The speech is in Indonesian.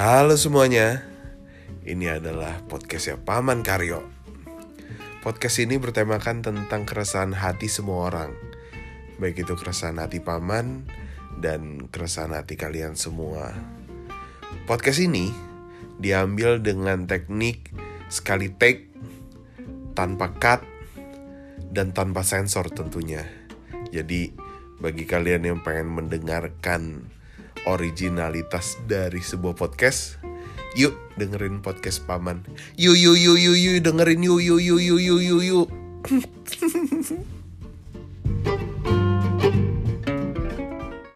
Halo semuanya, ini adalah podcastnya Paman Karyo. Podcast ini bertemakan tentang keresahan hati semua orang, baik itu keresahan hati Paman dan keresahan hati kalian semua. Podcast ini diambil dengan teknik sekali take, tanpa cut, dan tanpa sensor tentunya. Jadi bagi kalian yang pengen mendengarkan originalitas dari sebuah podcast. Yuk dengerin podcast paman. Yuk yuk yuk yuk yuk dengerin. Yuk yuk yuk yuk yuk yuk